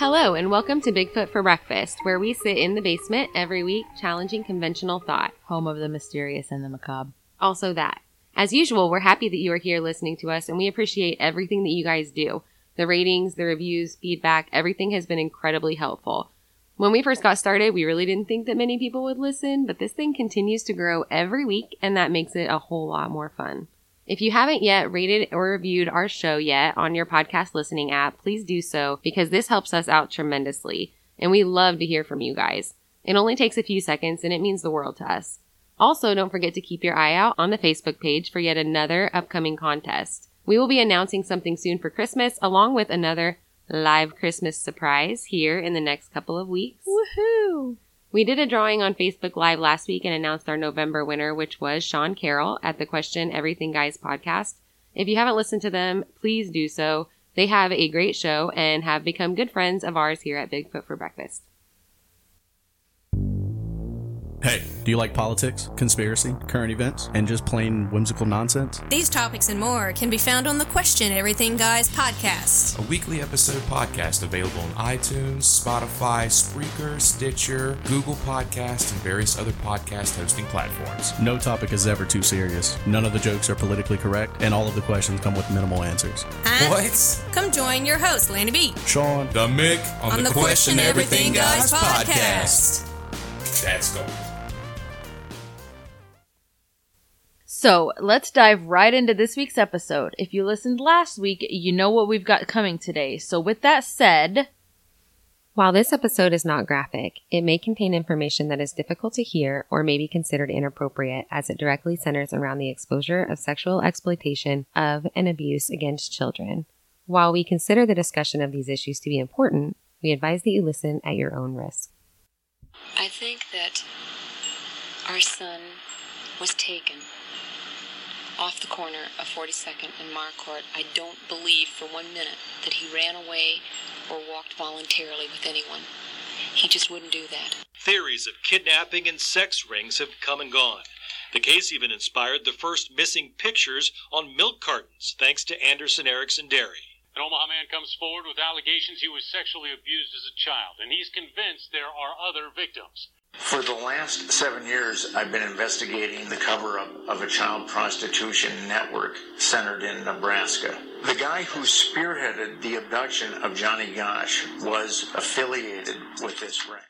Hello, and welcome to Bigfoot for Breakfast, where we sit in the basement every week challenging conventional thought. home of the mysterious and the macabre. Also, that. As usual, we're happy that you are here listening to us, and we appreciate everything that you guys do. The ratings, the reviews, feedback, everything has been incredibly helpful. When we first got started, we really didn't think that many people would listen, but this thing continues to grow every week, and that makes it a whole lot more fun. If you haven't yet rated or reviewed our show yet on your podcast listening app, please do so because this helps us out tremendously, and we love to hear from you guys. It only takes a few seconds, and it means the world to us. Also, don't forget to keep your eye out on the Facebook page for yet another upcoming contest. We will be announcing something soon for Christmas, along with another live Christmas surprise here in the next couple of weeks. Woohoo! We did a drawing on Facebook Live last week and announced our November winner, which was Sean Carroll at the Question Everything Guys podcast. If you haven't listened to them, please do so. They have a great show and have become good friends of ours here at Bigfoot for Breakfast. Hey, do you like politics, conspiracy, current events, and just plain whimsical nonsense? These topics and more can be found on the Question Everything Guys podcast. a weekly episode podcast available on iTunes, Spotify, Spreaker, Stitcher, Google Podcast, and various other podcast hosting platforms. No topic is ever too serious. None of the jokes are politically correct, and all of the questions come with minimal answers. Huh? What? Come join your host, Lanny B, Sean, The Mick on, on the Question Everything Guys podcast. That's gold. So let's dive right into this week's episode. If you listened last week, you know what we've got coming today. So with that said, While this episode is not graphic, it may contain information that is difficult to hear or may be considered inappropriate as it directly centers around the exposure of sexual exploitation of and abuse against children. While we consider the discussion of these issues to be important, we advise that you listen at your own risk. I think that our son was taken off the corner of 42nd and Marcourt. I don't believe for one minute that he ran away or walked voluntarily with anyone. He just wouldn't do that. Theories of kidnapping and sex rings have come and gone. The case even inspired the first missing pictures on milk cartons, thanks to Anderson Erickson Dairy. An Omaha man comes forward with allegations he was sexually abused as a child, and he's convinced there are other victims. For the last seven years, I've been investigating the cover up of a child prostitution network centered in Nebraska. The guy who spearheaded the abduction of Johnny Gosch was affiliated with this ring.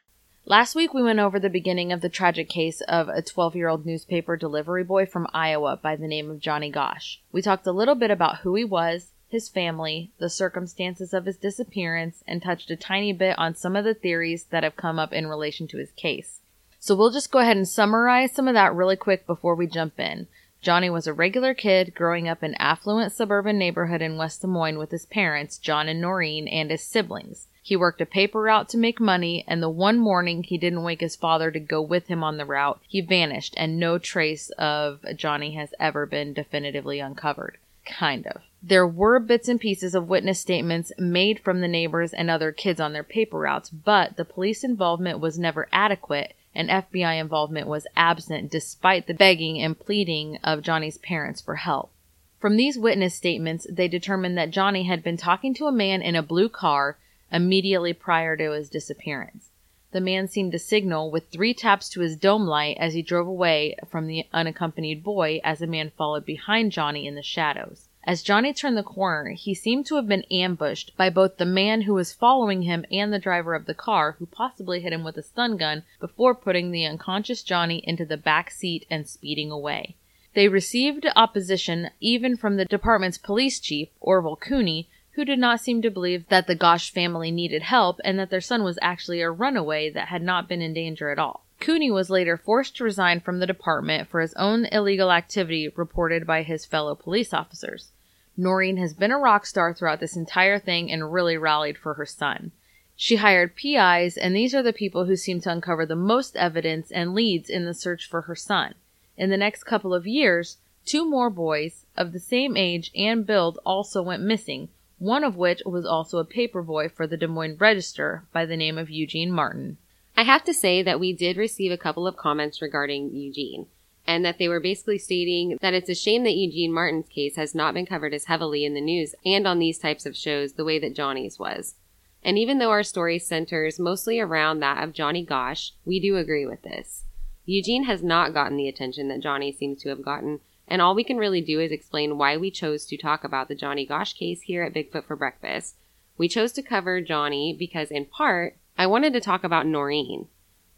last week we went over the beginning of the tragic case of a 12 year old newspaper delivery boy from Iowa by the name of Johnny Gosch. We talked a little bit about who he was, his family, the circumstances of his disappearance, and touched a tiny bit on some of the theories that have come up in relation to his case. So we'll just go ahead and summarize some of that really quick before we jump in. Johnny was a regular kid growing up in affluent suburban neighborhood in West Des Moines with his parents, John and Noreen, and his siblings. He worked a paper route to make money, and the one morning he didn't wake his father to go with him on the route, he vanished, and no trace of Johnny has ever been definitively uncovered. Kind of. There were bits and pieces of witness statements made from the neighbors and other kids on their paper routes, but the police involvement was never adequate and FBI involvement was absent despite the begging and pleading of Johnny's parents for help. From these witness statements, they determined that Johnny had been talking to a man in a blue car immediately prior to his disappearance. The man seemed to signal with three taps to his dome light as he drove away from the unaccompanied boy as a man followed behind Johnny in the shadows. As Johnny turned the corner, he seemed to have been ambushed by both the man who was following him and the driver of the car, who possibly hit him with a stun gun before putting the unconscious Johnny into the back seat and speeding away. They received opposition even from the department's police chief, Orval Cooney, who did not seem to believe that the Gosch family needed help and that their son was actually a runaway that had not been in danger at all. Cooney was later forced to resign from the department for his own illegal activity reported by his fellow police officers. Noreen has been a rock star throughout this entire thing and really rallied for her son. She hired PIs, and these are the people who seem to uncover the most evidence and leads in the search for her son. In the next couple of years, two more boys of the same age and build also went missing, one of which was also a paperboy for the Des Moines Register by the name of Eugene Martin. I have to say that we did receive a couple of comments regarding Eugene, and that they were basically stating that it's a shame that Eugene Martin's case has not been covered as heavily in the news and on these types of shows the way that Johnny's was. And even though our story centers mostly around that of Johnny Gosch, we do agree with this. Eugene has not gotten the attention that Johnny seems to have gotten, and all we can really do is explain why we chose to talk about the Johnny Gosch case here at Bigfoot for Breakfast. We chose to cover Johnny because, in part, I wanted to talk about Noreen.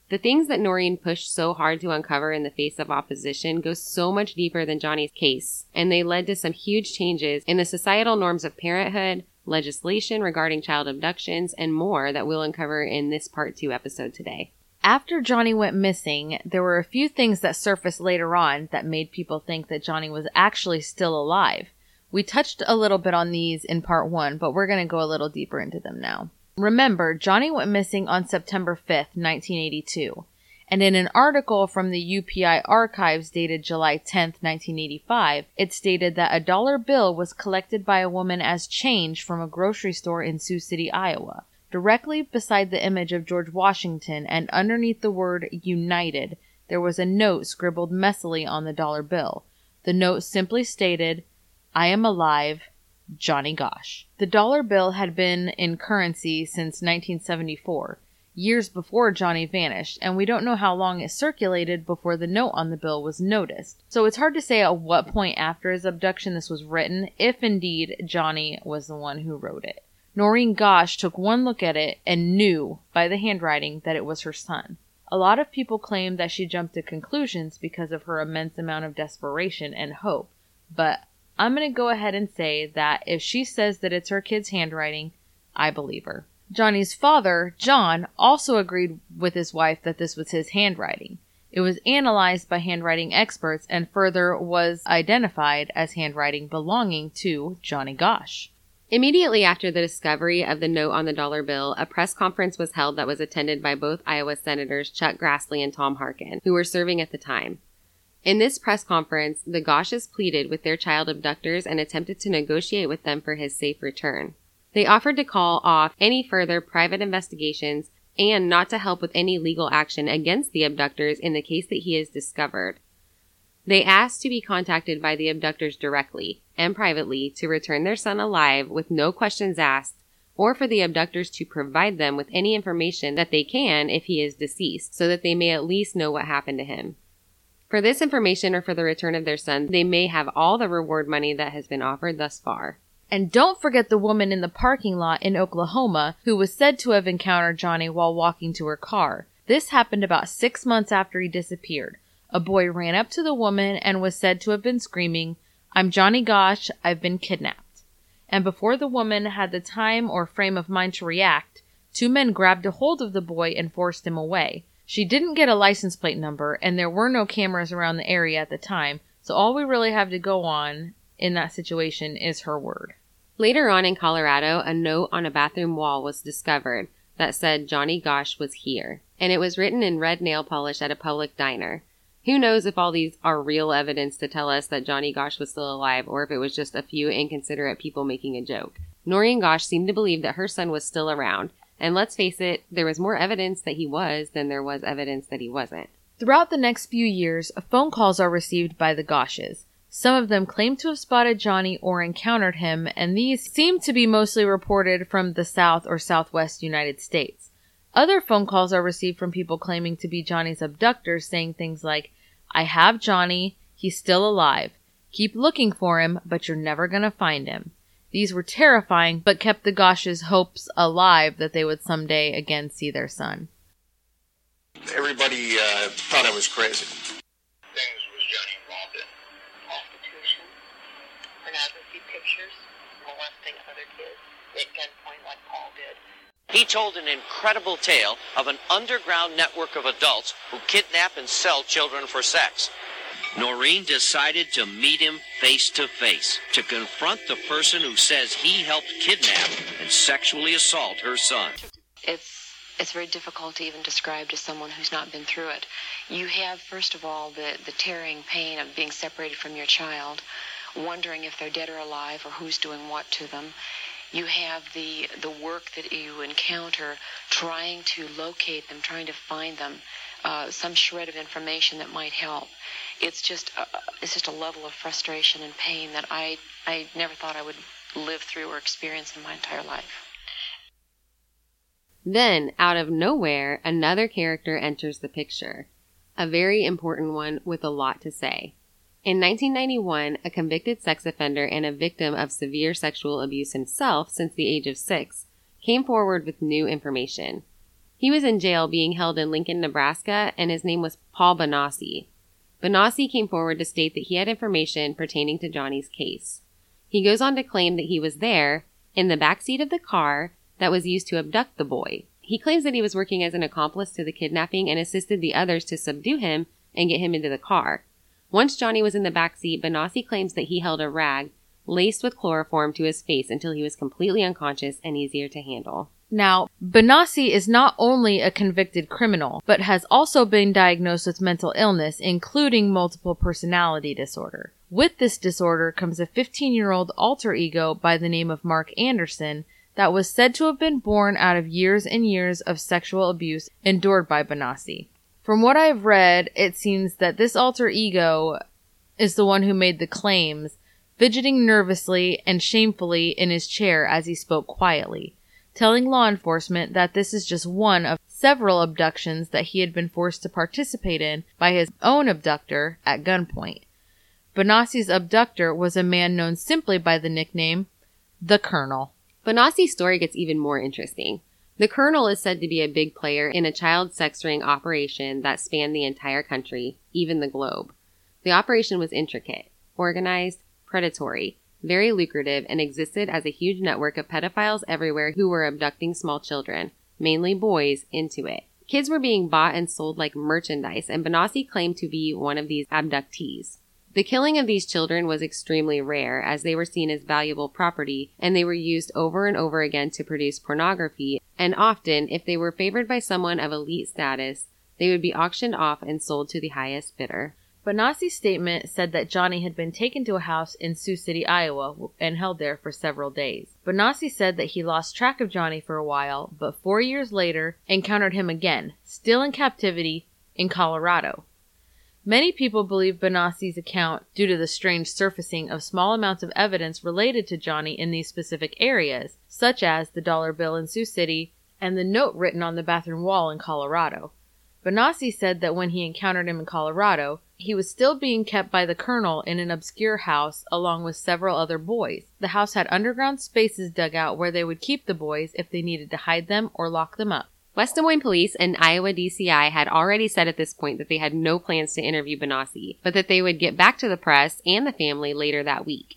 The things that Noreen pushed so hard to uncover in the face of opposition go so much deeper than Johnny's case, and they led to some huge changes in the societal norms of parenthood, legislation regarding child abductions, and more that we'll uncover in this part two episode today. After Johnny went missing, there were a few things that surfaced later on that made people think that Johnny was actually still alive. We touched a little bit on these in part one, but we're going to go a little deeper into them now. Remember, Johnny went missing on September 5th, 1982. And in an article from the UPI archives dated July 10, 1985, it stated that a dollar bill was collected by a woman as change from a grocery store in Sioux City, Iowa. Directly beside the image of George Washington and underneath the word United, there was a note scribbled messily on the dollar bill. The note simply stated, I am alive, Johnny Gosch. The dollar bill had been in currency since 1974 years before Johnny vanished, and we don't know how long it circulated before the note on the bill was noticed. So it's hard to say at what point after his abduction this was written, if indeed Johnny was the one who wrote it. Noreen Gosch took one look at it and knew by the handwriting that it was her son. A lot of people claim that she jumped to conclusions because of her immense amount of desperation and hope, but I'm going to go ahead and say that if she says that it's her kid's handwriting, I believe her. Johnny's father, John, also agreed with his wife that this was his handwriting. It was analyzed by handwriting experts and further was identified as handwriting belonging to Johnny Gosch. Immediately after the discovery of the note on the dollar bill, a press conference was held that was attended by both Iowa Senators Chuck Grassley and Tom Harkin, who were serving at the time. In this press conference, the Gosches pleaded with their child abductors and attempted to negotiate with them for his safe return. They offered to call off any further private investigations and not to help with any legal action against the abductors in the case that he is discovered. They asked to be contacted by the abductors directly and privately to return their son alive with no questions asked, or for the abductors to provide them with any information that they can if he is deceased, so that they may at least know what happened to him. For this information or for the return of their son, they may have all the reward money that has been offered thus far. And don't forget the woman in the parking lot in Oklahoma who was said to have encountered Johnny while walking to her car. This happened about six months after he disappeared. A boy ran up to the woman and was said to have been screaming, I'm Johnny Gosch, I've been kidnapped. And before the woman had the time or frame of mind to react, two men grabbed a hold of the boy and forced him away. She didn't get a license plate number, and there were no cameras around the area at the time, so all we really have to go on in that situation is her word. Later on in Colorado, a note on a bathroom wall was discovered that said Johnny Gosch was here, and it was written in red nail polish at a public diner. Who knows if all these are real evidence to tell us that Johnny Gosch was still alive or if it was just a few inconsiderate people making a joke. Noreen Gosch seemed to believe that her son was still around, and let's face it, there was more evidence that he was than there was evidence that he wasn't. Throughout the next few years, phone calls are received by the Gosches. Some of them claim to have spotted Johnny or encountered him, and these seem to be mostly reported from the South or Southwest United States. Other phone calls are received from people claiming to be Johnny's abductors saying things like, I have Johnny, he's still alive. Keep looking for him, but you're never gonna find him. These were terrifying, but kept the Gosches' hopes alive that they would someday again see their son. Everybody uh, thought I was crazy. He told an incredible tale of an underground network of adults who kidnap and sell children for sex. Noreen decided to meet him face to face to confront the person who says he helped kidnap and sexually assault her son. It's it's very difficult to even describe to someone who's not been through it. You have first of all the the tearing pain of being separated from your child, wondering if they're dead or alive or who's doing what to them. You have the the work that you encounter trying to locate them, trying to find them, uh, some shred of information that might help. It's just a, it's just a level of frustration and pain that I I never thought I would live through or experience in my entire life. Then, out of nowhere, another character enters the picture. A very important one with a lot to say. In 1991, a convicted sex offender and a victim of severe sexual abuse himself since the age of six came forward with new information. He was in jail being held in Lincoln, Nebraska, and his name was Paul Bonacci. Bonacci came forward to state that he had information pertaining to Johnny's case. He goes on to claim that he was there, in the back seat of the car, that was used to abduct the boy. He claims that he was working as an accomplice to the kidnapping and assisted the others to subdue him and get him into the car. Once Johnny was in the back seat, Bonacci claims that he held a rag laced with chloroform to his face until he was completely unconscious and easier to handle. Now, Bonacci is not only a convicted criminal, but has also been diagnosed with mental illness, including multiple personality disorder. With this disorder comes a 15 year old alter ego by the name of Mark Anderson that was said to have been born out of years and years of sexual abuse endured by Bonacci. From what I've read, it seems that this alter ego is the one who made the claims, fidgeting nervously and shamefully in his chair as he spoke quietly, telling law enforcement that this is just one of several abductions that he had been forced to participate in by his own abductor at gunpoint. Bonacci's abductor was a man known simply by the nickname the Colonel. Bonacci's story gets even more interesting. The Colonel is said to be a big player in a child sex ring operation that spanned the entire country, even the globe. The operation was intricate, organized, predatory, very lucrative, and existed as a huge network of pedophiles everywhere who were abducting small children, mainly boys, into it. Kids were being bought and sold like merchandise, and Bonacci claimed to be one of these abductees. The killing of these children was extremely rare as they were seen as valuable property and they were used over and over again to produce pornography. And often, if they were favored by someone of elite status, they would be auctioned off and sold to the highest bidder. Bonacci's statement said that Johnny had been taken to a house in Sioux City, Iowa, and held there for several days. Bonacci said that he lost track of Johnny for a while, but four years later encountered him again, still in captivity, in Colorado. Many people believe Bonacci's account due to the strange surfacing of small amounts of evidence related to Johnny in these specific areas, such as the dollar bill in Sioux City and the note written on the bathroom wall in Colorado. Bonacci said that when he encountered him in Colorado, he was still being kept by the colonel in an obscure house along with several other boys. The house had underground spaces dug out where they would keep the boys if they needed to hide them or lock them up. West Des Moines Police and Iowa DCI had already said at this point that they had no plans to interview Bonacci, but that they would get back to the press and the family later that week.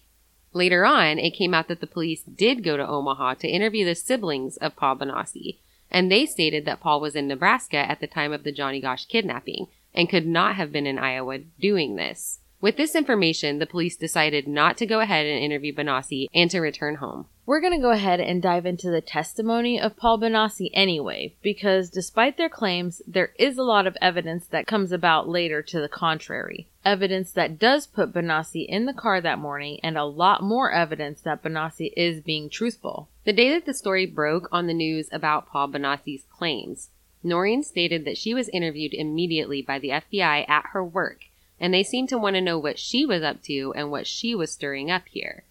Later on, it came out that the police did go to Omaha to interview the siblings of Paul Bonacci, and they stated that Paul was in Nebraska at the time of the Johnny Gosch kidnapping and could not have been in Iowa doing this. With this information, the police decided not to go ahead and interview Bonacci and to return home. We're going to go ahead and dive into the testimony of Paul Bonacci anyway, because despite their claims, there is a lot of evidence that comes about later to the contrary. Evidence that does put Bonacci in the car that morning, and a lot more evidence that Bonacci is being truthful. The day that the story broke on the news about Paul Bonacci's claims, Noreen stated that she was interviewed immediately by the FBI at her work, and they seemed to want to know what she was up to and what she was stirring up here.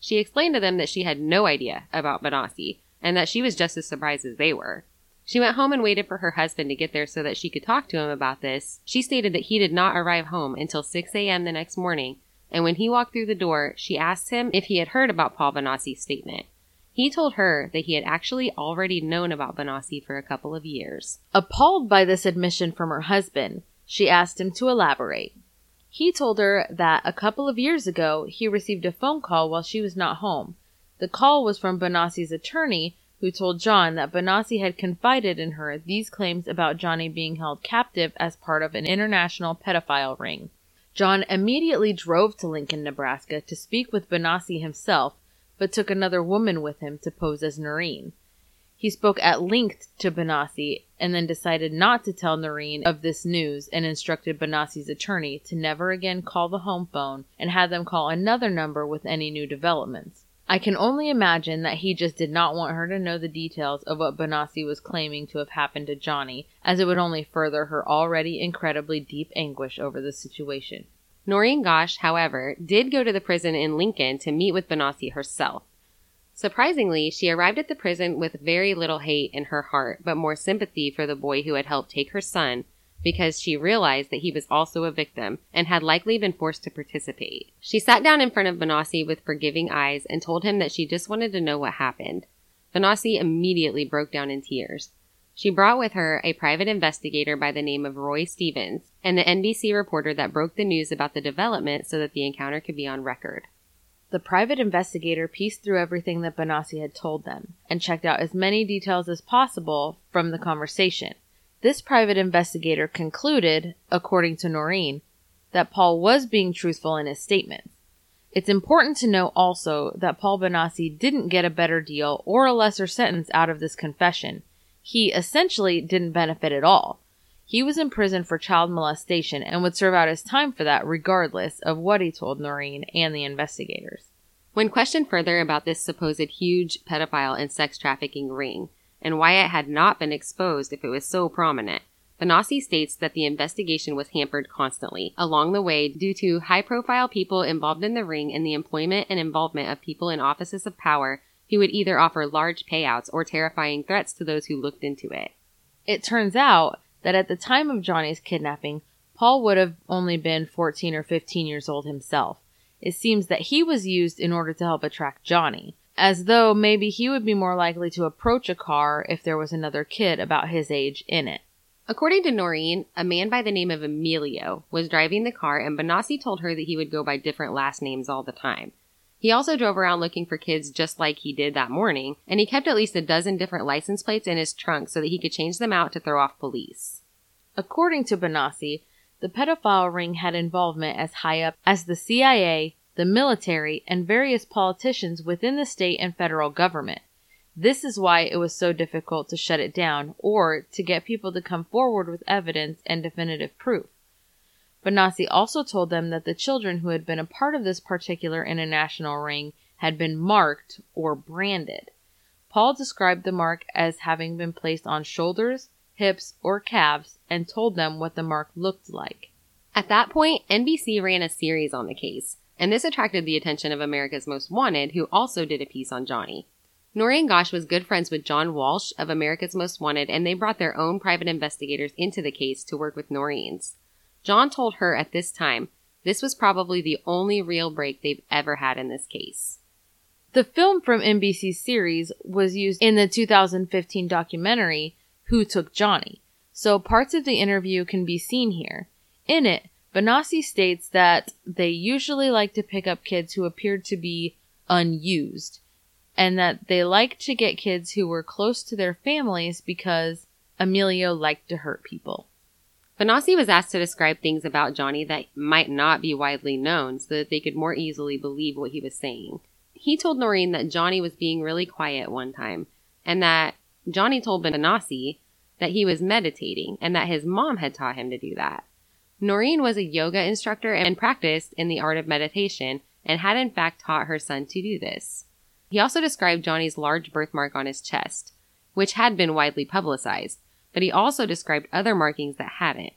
She explained to them that she had no idea about Bonacci and that she was just as surprised as they were. She went home and waited for her husband to get there so that she could talk to him about this. She stated that he did not arrive home until 6 a.m. the next morning, and when he walked through the door, she asked him if he had heard about Paul Bonacci's statement. He told her that he had actually already known about Bonacci for a couple of years. Appalled by this admission from her husband, she asked him to elaborate. He told her that a couple of years ago he received a phone call while she was not home. The call was from Bonacci's attorney, who told John that Bonacci had confided in her these claims about Johnny being held captive as part of an international pedophile ring. John immediately drove to Lincoln, Nebraska to speak with Bonacci himself, but took another woman with him to pose as Noreen. He spoke at length to Bonacci and then decided not to tell Noreen of this news and instructed Bonacci's attorney to never again call the home phone and had them call another number with any new developments. I can only imagine that he just did not want her to know the details of what Bonacci was claiming to have happened to Johnny, as it would only further her already incredibly deep anguish over the situation. Noreen Gosch, however, did go to the prison in Lincoln to meet with Bonacci herself. Surprisingly, she arrived at the prison with very little hate in her heart, but more sympathy for the boy who had helped take her son because she realized that he was also a victim and had likely been forced to participate. She sat down in front of Bonacci with forgiving eyes and told him that she just wanted to know what happened. Bonacci immediately broke down in tears. She brought with her a private investigator by the name of Roy Stevens and the NBC reporter that broke the news about the development so that the encounter could be on record. The private investigator pieced through everything that Bonacci had told them and checked out as many details as possible from the conversation. This private investigator concluded, according to Noreen, that Paul was being truthful in his statements. It's important to note also that Paul Bonacci didn't get a better deal or a lesser sentence out of this confession. He essentially didn't benefit at all. He was in prison for child molestation and would serve out his time for that regardless of what he told Noreen and the investigators. When questioned further about this supposed huge pedophile and sex trafficking ring, and why it had not been exposed if it was so prominent. Bonacci states that the investigation was hampered constantly along the way due to high profile people involved in the ring and the employment and involvement of people in offices of power who would either offer large payouts or terrifying threats to those who looked into it. It turns out that at the time of Johnny's kidnapping, Paul would have only been 14 or 15 years old himself. It seems that he was used in order to help attract Johnny as though maybe he would be more likely to approach a car if there was another kid about his age in it. According to Noreen, a man by the name of Emilio was driving the car and Bonacci told her that he would go by different last names all the time. He also drove around looking for kids just like he did that morning, and he kept at least a dozen different license plates in his trunk so that he could change them out to throw off police. According to Bonacci, the pedophile ring had involvement as high up as the CIA, the military, and various politicians within the state and federal government. This is why it was so difficult to shut it down or to get people to come forward with evidence and definitive proof. Bonacci also told them that the children who had been a part of this particular international ring had been marked or branded. Paul described the mark as having been placed on shoulders, hips, or calves and told them what the mark looked like. At that point, NBC ran a series on the case and this attracted the attention of America's Most Wanted, who also did a piece on Johnny. Noreen Gosch was good friends with John Walsh of America's Most Wanted, and they brought their own private investigators into the case to work with Noreen's. John told her at this time this was probably the only real break they've ever had in this case. The film from NBC's series was used in the 2015 documentary Who Took Johnny, so parts of the interview can be seen here. In it, Bonacci states that they usually like to pick up kids who appeared to be unused, and that they like to get kids who were close to their families because Emilio liked to hurt people. Bonacci was asked to describe things about Johnny that might not be widely known so that they could more easily believe what he was saying. He told Noreen that Johnny was being really quiet one time, and that Johnny told Bonacci that he was meditating and that his mom had taught him to do that. Noreen was a yoga instructor and practiced in the art of meditation and had in fact taught her son to do this. He also described Johnny's large birthmark on his chest, which had been widely publicized, but he also described other markings that hadn't.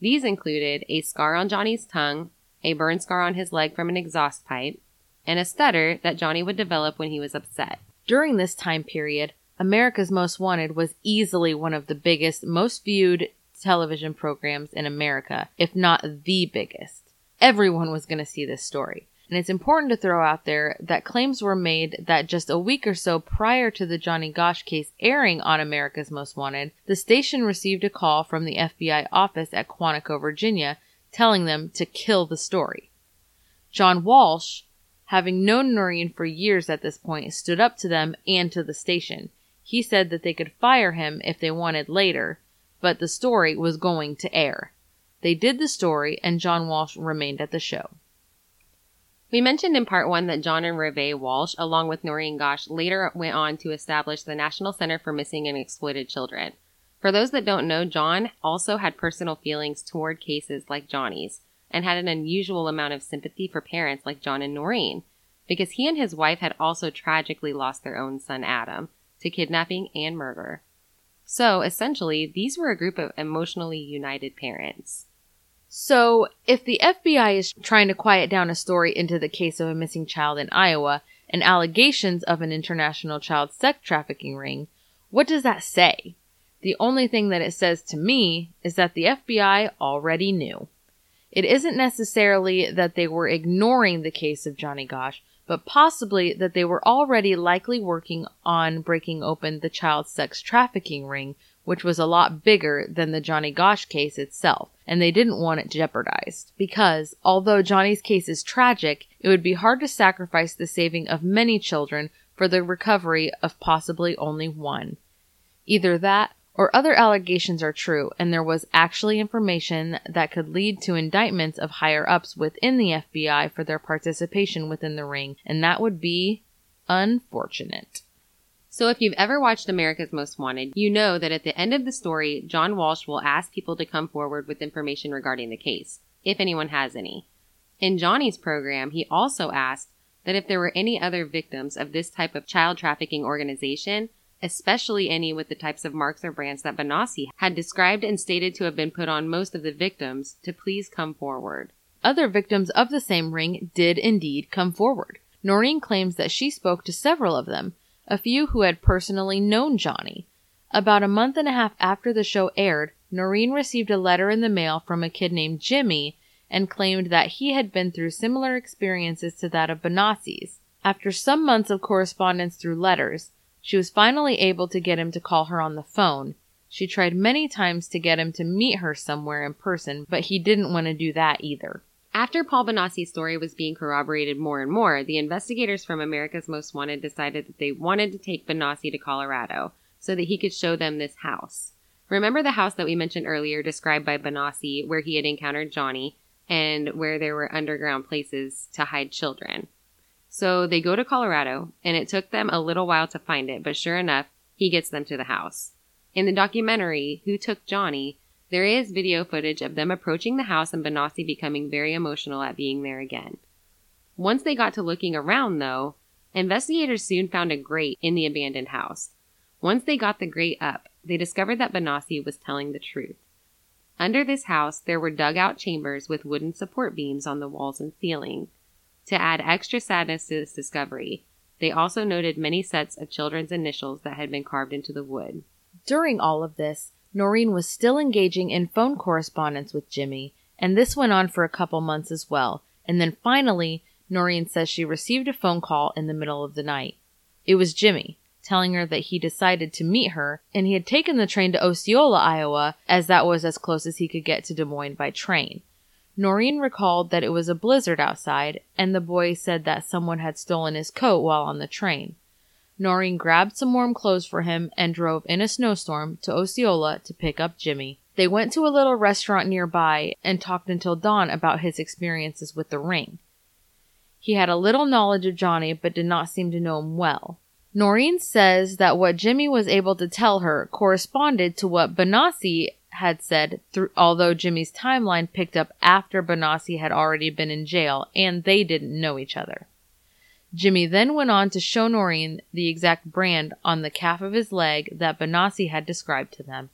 These included a scar on Johnny's tongue, a burn scar on his leg from an exhaust pipe, and a stutter that Johnny would develop when he was upset. During this time period, America's Most Wanted was easily one of the biggest, most viewed television programs in America, if not the biggest. Everyone was going to see this story. And it's important to throw out there that claims were made that just a week or so prior to the Johnny Gosch case airing on America's Most Wanted, the station received a call from the FBI office at Quantico, Virginia, telling them to kill the story. John Walsh, having known Noreen for years at this point, stood up to them and to the station. He said that they could fire him if they wanted later, but the story was going to air. They did the story, and John Walsh remained at the show. We mentioned in part one that John and Reve Walsh, along with Noreen Gosch, later went on to establish the National Center for Missing and Exploited Children. For those that don't know, John also had personal feelings toward cases like Johnny's and had an unusual amount of sympathy for parents like John and Noreen. because he and his wife had also tragically lost their own son Adam to kidnapping and murder. So essentially, these were a group of emotionally united parents. So, if the FBI is trying to quiet down a story into the case of a missing child in Iowa and allegations of an international child sex trafficking ring, what does that say? The only thing that it says to me is that the FBI already knew. It isn't necessarily that they were ignoring the case of Johnny Gosch, but possibly that they were already likely working on breaking open the child sex trafficking ring, which was a lot bigger than the Johnny Gosch case itself, and they didn't want it jeopardized. Because, although Johnny's case is tragic, it would be hard to sacrifice the saving of many children for the recovery of possibly only one. Either that, or other allegations are true, and there was actually information that could lead to indictments of higher ups within the FBI for their participation within the ring, and that would be unfortunate. So, if you've ever watched America's Most Wanted, you know that at the end of the story, John Walsh will ask people to come forward with information regarding the case, if anyone has any. In Johnny's program, he also asked that if there were any other victims of this type of child trafficking organization, especially any with the types of marks or brands that Bonacci had described and stated to have been put on most of the victims, to please come forward. Other victims of the same ring did indeed come forward. Noreen claims that she spoke to several of them, a few who had personally known Johnny. About a month and a half after the show aired, Noreen received a letter in the mail from a kid named Jimmy and claimed that he had been through similar experiences to that of Bonacci's. After some months of correspondence through letters, she was finally able to get him to call her on the phone. She tried many times to get him to meet her somewhere in person, but he didn't want to do that either. After Paul Bonacci's story was being corroborated more and more, the investigators from America's Most Wanted decided that they wanted to take Bonacci to Colorado so that he could show them this house. Remember the house that we mentioned earlier described by Bonacci where he had encountered Johnny and where there were underground places to hide children? So they go to Colorado, and it took them a little while to find it, but sure enough, he gets them to the house. In the documentary, Who Took Johnny, there is video footage of them approaching the house and Bonacci becoming very emotional at being there again. Once they got to looking around, though, investigators soon found a grate in the abandoned house. Once they got the grate up, they discovered that Bonacci was telling the truth. Under this house, there were dugout chambers with wooden support beams on the walls and ceiling. To add extra sadness to this discovery, they also noted many sets of children's initials that had been carved into the wood. During all of this, Noreen was still engaging in phone correspondence with Jimmy, and this went on for a couple months as well. And then finally, Noreen says she received a phone call in the middle of the night. It was Jimmy, telling her that he decided to meet her, and he had taken the train to Osceola, Iowa, as that was as close as he could get to Des Moines by train. Noreen recalled that it was a blizzard outside, and the boy said that someone had stolen his coat while on the train. Noreen grabbed some warm clothes for him and drove in a snowstorm to Osceola to pick up Jimmy. They went to a little restaurant nearby and talked until dawn about his experiences with the ring. He had a little knowledge of Johnny, but did not seem to know him well. Noreen says that what Jimmy was able to tell her corresponded to what Bonacci had said, through, although Jimmy's timeline picked up after Bonacci had already been in jail and they didn't know each other. Jimmy then went on to show Noreen the exact brand on the calf of his leg that Bonacci had described to them.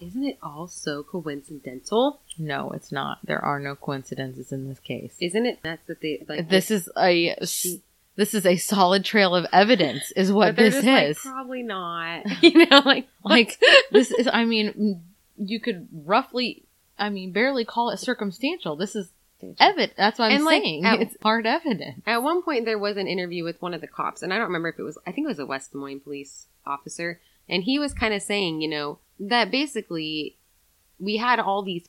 Isn't it all so coincidental? No, it's not. There are no coincidences in this case. Isn't it That's that they like this is a this is a solid trail of evidence is what this just like, is. probably not. you know, like like this is I mean you could roughly I mean barely call it circumstantial. This is evidence. That's what I'm And, like, saying. at- it's hard evidence. At one point, there was an interview with one of the cops, and I don't remember if it was, I think it was a West Des Moines police officer, and he was kind of saying, you know, that basically we had all these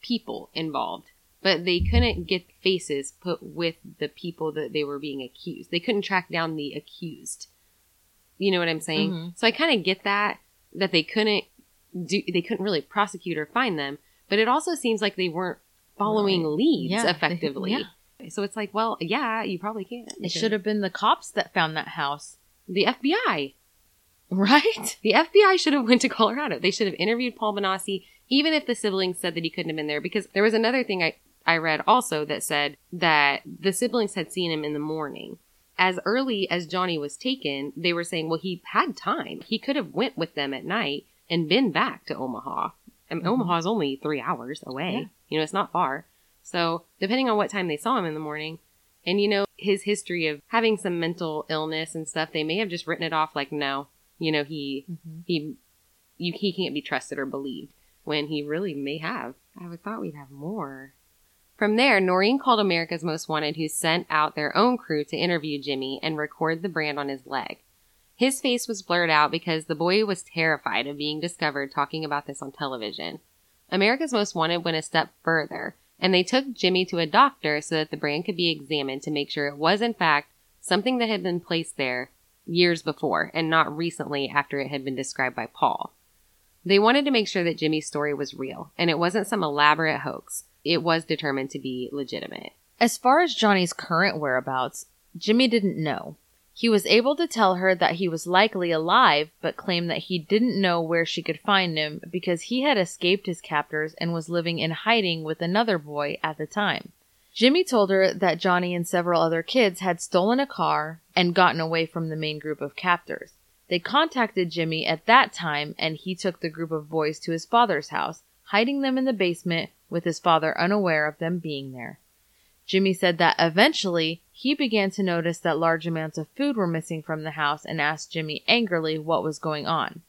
people involved, but they couldn't get faces put with the people that they were being accused. They couldn't track down the accused. You know what I'm saying? Mhm. So I kind of get that, that they couldn't do, they couldn't really prosecute or find them, but it also seems like they weren't following Right. leads Yeah, effectively. yeah. So it's like, well, yeah, you probably can't. It should have been the cops that found that house. The FBI. Right? The FBI should have went to Colorado. They should have interviewed Paul Bonacci, even if the siblings said that he couldn't have been there. Because there was another thing I, I read also that said that the siblings had seen him in the morning. As early as Johnny was taken, they were saying, well, he had time. He could have went with them at night and been back to Omaha. And Mhm. Omaha's only three hours away. Yeah. You know, it's not far. So depending on what time they saw him in the morning, and you know, his history of having some mental illness and stuff, they may have just written it off like, no, you know, he Mhm. he you he can't be trusted or believed when he really may have. I would thought we'd have more. From there, Noreen called America's Most Wanted, who sent out their own crew to interview Jimmy and record the brand on his leg. His face was blurred out because the boy was terrified of being discovered talking about this on television. America's Most Wanted went a step further, and they took Jimmy to a doctor so that the brand could be examined to make sure it was, in fact, something that had been placed there years before and not recently after it had been described by Paul. They wanted to make sure that Jimmy's story was real and it wasn't some elaborate hoax. It was determined to be legitimate. As far as Johnny's current whereabouts, Jimmy didn't know. He was able to tell her that he was likely alive, but claimed that he didn't know where she could find him because he had escaped his captors and was living in hiding with another boy at the time. Jimmy told her that Johnny and several other kids had stolen a car and gotten away from the main group of captors. They contacted Jimmy at that time and he took the group of boys to his father's house, hiding them in the basement with his father unaware of them being there. Jimmy said that eventually he began to notice that large amounts of food were missing from the house and asked Jimmy angrily what was going on.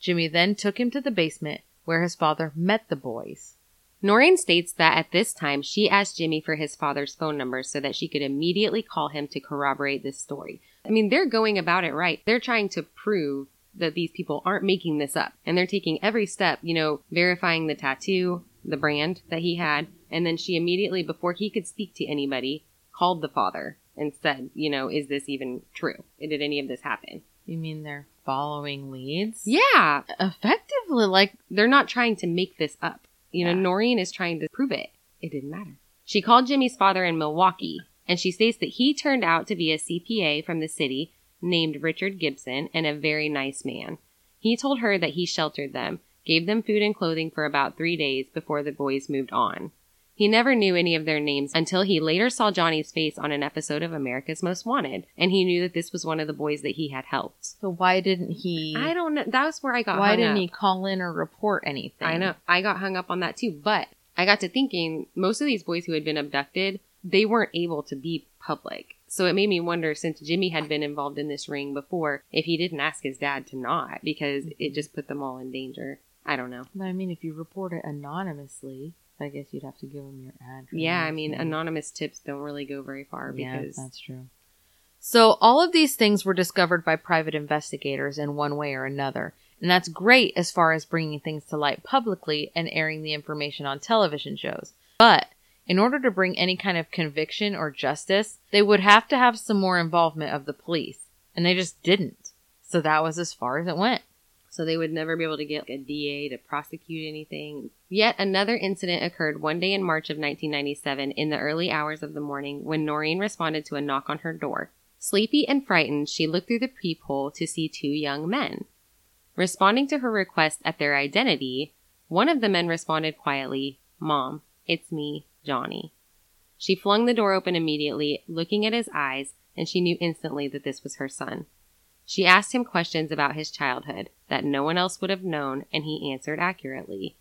Jimmy then took him to the basement where his father met the boys. Noreen states that at this time she asked Jimmy for his father's phone number so that she could immediately call him to corroborate this story. I mean, they're going about it right. They're trying to prove that these people aren't making this up. And they're taking every step, you know, verifying the tattoo, the brand that he had. And then she immediately, before he could speak to anybody, called the father and said, you know, is this even true? Did any of this happen? You mean they're following leads? Yeah. Effectively, like, They're not trying to make this up. You know, Yeah. Noreen is trying to prove it. It didn't matter. She called Jimmy's father in Milwaukee, and she states that he turned out to be a CPA from the city named Richard Gibson and a very nice man. He told her that he sheltered them, gave them food and clothing for about three days before the boys moved on. He never knew any of their names until he later saw Johnny's face on an episode of America's Most Wanted, and he knew that this was one of the boys that he had helped. so why didn't he? I don't know. That was where I got why didn't up. he call in or report anything? I know. I got hung up on that too. But I got to thinking most of these boys who had been abducted, they weren't able to be public. So it made me wonder since Jimmy had been involved in this ring before, if he didn't ask his dad to not, because it mm-hmm. just put them all in danger. I don't know. But I mean, if you report it anonymously, I guess you'd have to give them your address. Yeah, I mean, anonymous tips don't really go very far Yeah, because that's true. So all of these things were discovered by private investigators in one way or another. And that's great as far as bringing things to light publicly and airing the information on television shows. But in order to bring any kind of conviction or justice, they would have to have some more involvement of the police. And they just didn't. So that was as far as it went. So they would never be able to get a DA to prosecute anything. Yet another incident occurred one day in March of 1997 in the early hours of the morning when Noreen responded to a knock on her door. Sleepy and frightened, she looked through the peephole to see two young men. Responding to her request at their identity, one of the men responded quietly, Mom, it's me, Johnny. She flung the door open immediately, looking at his eyes, and she knew instantly that this was her son. She asked him questions about his childhood that no one else would have known, and he answered accurately.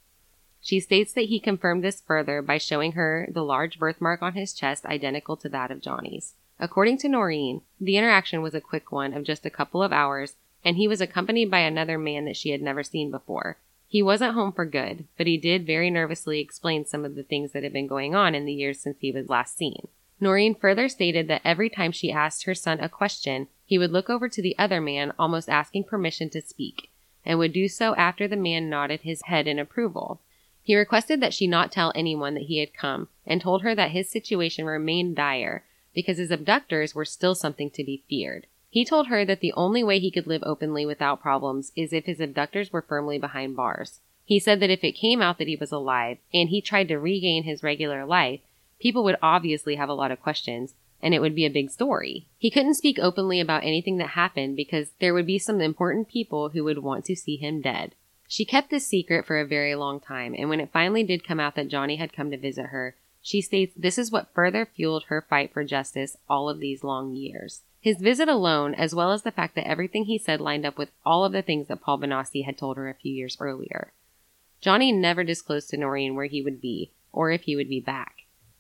She states that he confirmed this further by showing her the large birthmark on his chest identical to that of Johnny's. According to Noreen, the interaction was a quick one of just a couple of hours, and he was accompanied by another man that she had never seen before. He wasn't home for good, but he did very nervously explain some of the things that had been going on in the years since he was last seen. Noreen further stated that every time she asked her son a question, he would look over to the other man, almost asking permission to speak, and would do so after the man nodded his head in approval. He requested that she not tell anyone that he had come, and told her that his situation remained dire because his abductors were still something to be feared. He told her that the only way he could live openly without problems is if his abductors were firmly behind bars. He said that if it came out that he was alive and he tried to regain his regular life, people would obviously have a lot of questions and it would be a big story. He couldn't speak openly about anything that happened because there would be some important people who would want to see him dead. She kept this secret for a very long time, and when it finally did come out that Johnny had come to visit her, She states this is what further fueled her fight for justice all of these long years. His visit alone, as well as the fact that everything he said lined up with all of the things that Paul Bonacci had told her a few years earlier. Johnny never disclosed to Noreen where he would be, or if he would be back.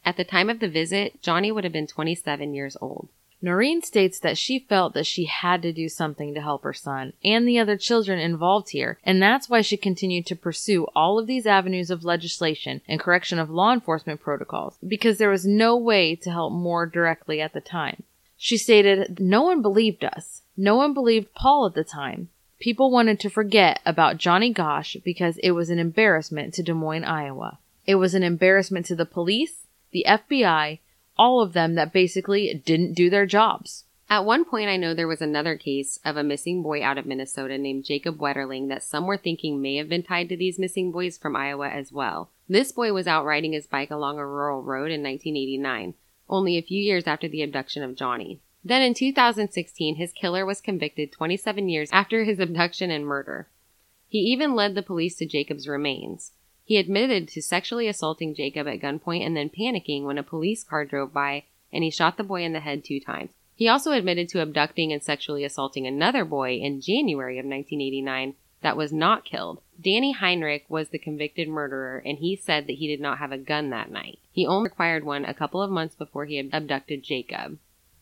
At the time of the visit, Johnny would have been 27 years old. Noreen states that she felt that she had to do something to help her son and the other children involved here, and that's why she continued to pursue all of these avenues of legislation and correction of law enforcement protocols, because there was no way to help more directly at the time. She stated, No one believed us. No one believed Paul at the time. People wanted to forget about Johnny Gosch because it was an embarrassment to Des Moines, Iowa. It was an embarrassment to the police, the FBI, all of them that basically didn't do their jobs. At one point, I know there was another case of a missing boy out of Minnesota named Jacob Wetterling that some were thinking may have been tied to these missing boys from Iowa as well. This boy was out riding his bike along a rural road in 1989, only a few years after the abduction of Johnny. Then in 2016, his killer was convicted 27 years after his abduction and murder. He even led the police to Jacob's remains. He admitted to sexually assaulting Jacob at gunpoint and then panicking when a police car drove by and he shot the boy in the head two times. He also admitted to abducting and sexually assaulting another boy in January of 1989 that was not killed. Danny Heinrich was the convicted murderer and he said that he did not have a gun that night. He only acquired one a couple of months before he had abducted Jacob.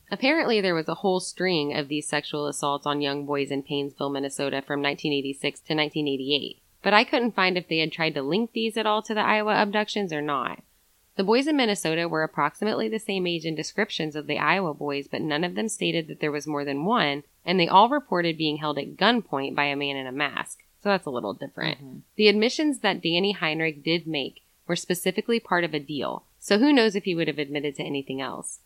Apparently, there was a whole string of these sexual assaults on young boys in Paynesville, Minnesota from 1986 to 1988 but I couldn't find if they had tried to link these at all to the Iowa abductions or not. The boys in Minnesota were approximately the same age in descriptions of the Iowa boys, but none of them stated that there was more than one, and they all reported being held at gunpoint by a man in a mask. So that's a little different. Mm-hmm. The admissions that Danny Heinrich did make were specifically part of a deal, so who knows if he would have admitted to anything else.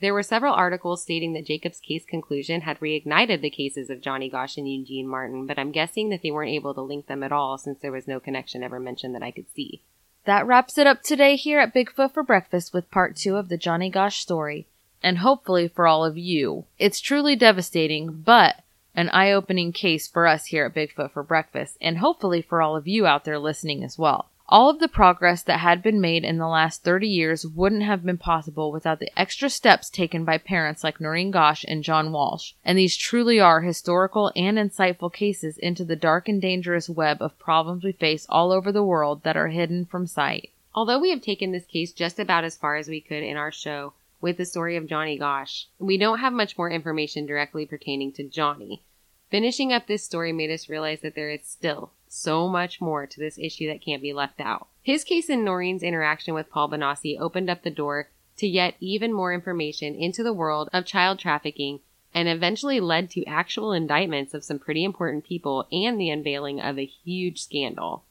There were several articles stating that Jacob's case conclusion had reignited the cases of Johnny Gosch and Eugene Martin, but I'm guessing that they weren't able to link them at all since there was no connection ever mentioned that I could see. That wraps it up today here at Bigfoot for Breakfast with part two of the Johnny Gosch story. And hopefully for all of you, it's truly devastating, but an eye opening case for us here at Bigfoot for Breakfast, and hopefully for all of you out there listening as well. All of the progress that had been made in the last 30 years wouldn't have been possible without the extra steps taken by parents like Noreen Gosch and John Walsh, and these truly are historical and insightful cases into the dark and dangerous web of problems we face all over the world that are hidden from sight. Although we have taken this case just about as far as we could in our show with the story of Johnny Gosch, we don't have much more information directly pertaining to Johnny. Finishing up this story made us realize that there is still so much more to this issue that can't be left out. His case and Noreen's interaction with Paul Bonacci opened up the door to yet even more information into the world of child trafficking and eventually led to actual indictments of some pretty important people and the unveiling of a huge scandal.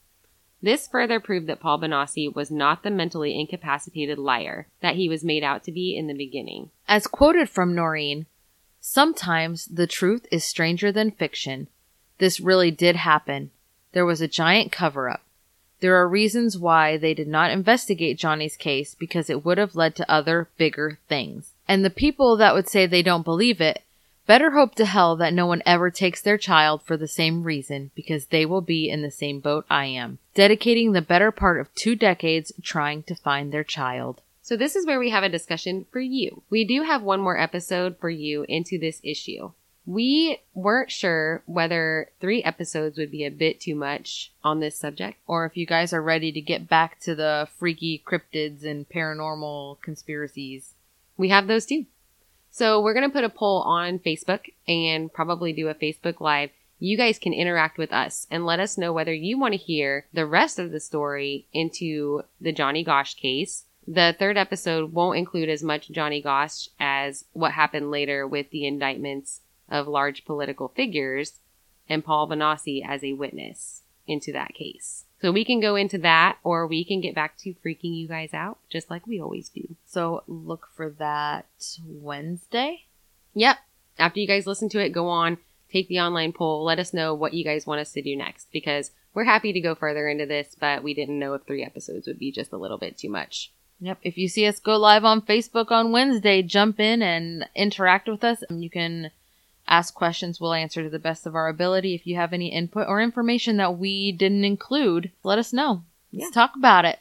This further proved that Paul Bonacci was not the mentally incapacitated liar that he was made out to be in the beginning. As quoted from Noreen, sometimes the truth is stranger than fiction. This really did happen, there was a giant cover up. There are reasons why they did not investigate Johnny's case because it would have led to other, bigger things. And the people that would say they don't believe it better hope to hell that no one ever takes their child for the same reason because they will be in the same boat I am, dedicating the better part of two decades trying to find their child. So, this is where we have a discussion for you. We do have one more episode for you into this issue. We weren't sure whether three episodes would be a bit too much on this subject. Or if you guys are ready to get back to the freaky cryptids and paranormal conspiracies. We have those too. So we're going to put a poll on Facebook and probably do a Facebook Live. You guys can interact with us and let us know whether you want to hear the rest of the story into the Johnny Gosch case. The third episode won't include as much Johnny Gosch as what happened later with the indictments of large political figures and Paul Bonacci as a witness into that case. So we can go into that or we can get back to freaking you guys out just like we always do. So look for that Wednesday. Yep. After you guys listen to it, go on, take the online poll, let us know what you guys want us to do next because we're happy to go further into this, but we didn't know if three episodes would be just a little bit too much. Yep. If you see us go live on Facebook on Wednesday, jump in and interact with us. You can ask questions we'll answer to the best of our ability. If you have any input or information that we didn't include, let us know. Let's yeah. talk about it.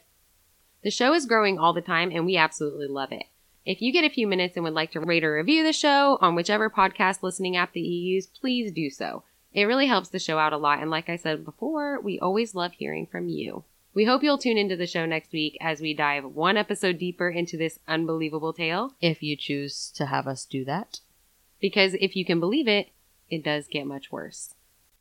The show is growing all the time and we absolutely love it. If you get a few minutes and would like to rate or review the show on whichever podcast listening app that you use, please do so. It really helps the show out a lot, and like I said before, we always love hearing from you. We hope you'll tune into the show next week as we dive one episode deeper into this unbelievable tale. If you choose to have us do that. Because if you can believe it, it does get much worse.